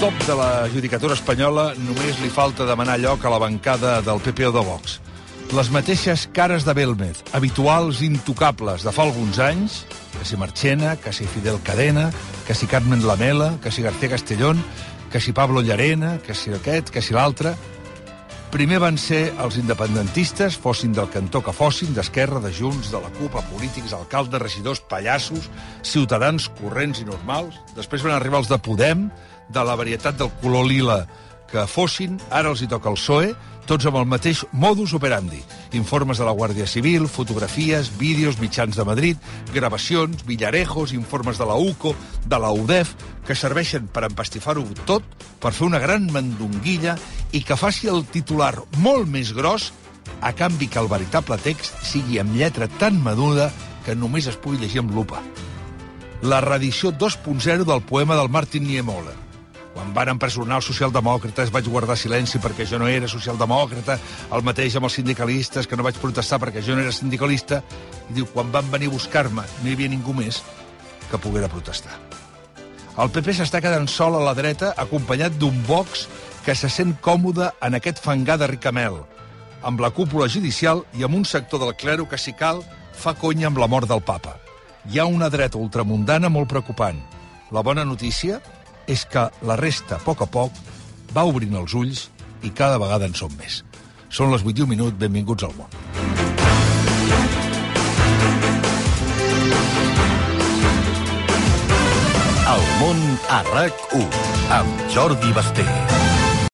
Top de la judicatura espanyola només li falta demanar lloc a la bancada del PP o de Vox. Les mateixes cares de Belmez, habituals intocables de fa alguns anys, que si Marchena, que si Fidel Cadena, que si Carmen Lamela, que si García Castellón, que si Pablo Llarena, que si aquest, que si l'altre... Primer van ser els independentistes, fossin del cantó que fossin, d'Esquerra, de Junts, de la CUP, a polítics, alcaldes, regidors, pallassos, ciutadans corrents i normals. Després van arribar els de Podem, de la varietat del color lila que fossin, ara els hi toca el PSOE, tots amb el mateix modus operandi. Informes de la Guàrdia Civil, fotografies, vídeos, mitjans de Madrid, gravacions, villarejos, informes de la UCO, de la UDEF, que serveixen per empastifar-ho tot, per fer una gran mandonguilla i que faci el titular molt més gros a canvi que el veritable text sigui amb lletra tan menuda que només es pugui llegir amb lupa. La reedició 2.0 del poema del Martin Niemöller. Quan van empresonar els socialdemòcrates vaig guardar silenci perquè jo no era socialdemòcrata, el mateix amb els sindicalistes, que no vaig protestar perquè jo no era sindicalista, i diu, quan van venir a buscar-me no hi havia ningú més que poguera protestar. El PP s'està quedant sol a la dreta, acompanyat d'un Vox que se sent còmode en aquest fangar de ricamel, amb la cúpula judicial i amb un sector del clero que, si cal, fa conya amb la mort del papa. Hi ha una dreta ultramundana molt preocupant. La bona notícia és que la resta, a poc a poc, va obrint els ulls i cada vegada en són més. Són les 8 i un minut, benvinguts al món. El món a RAC1 amb Jordi Basté.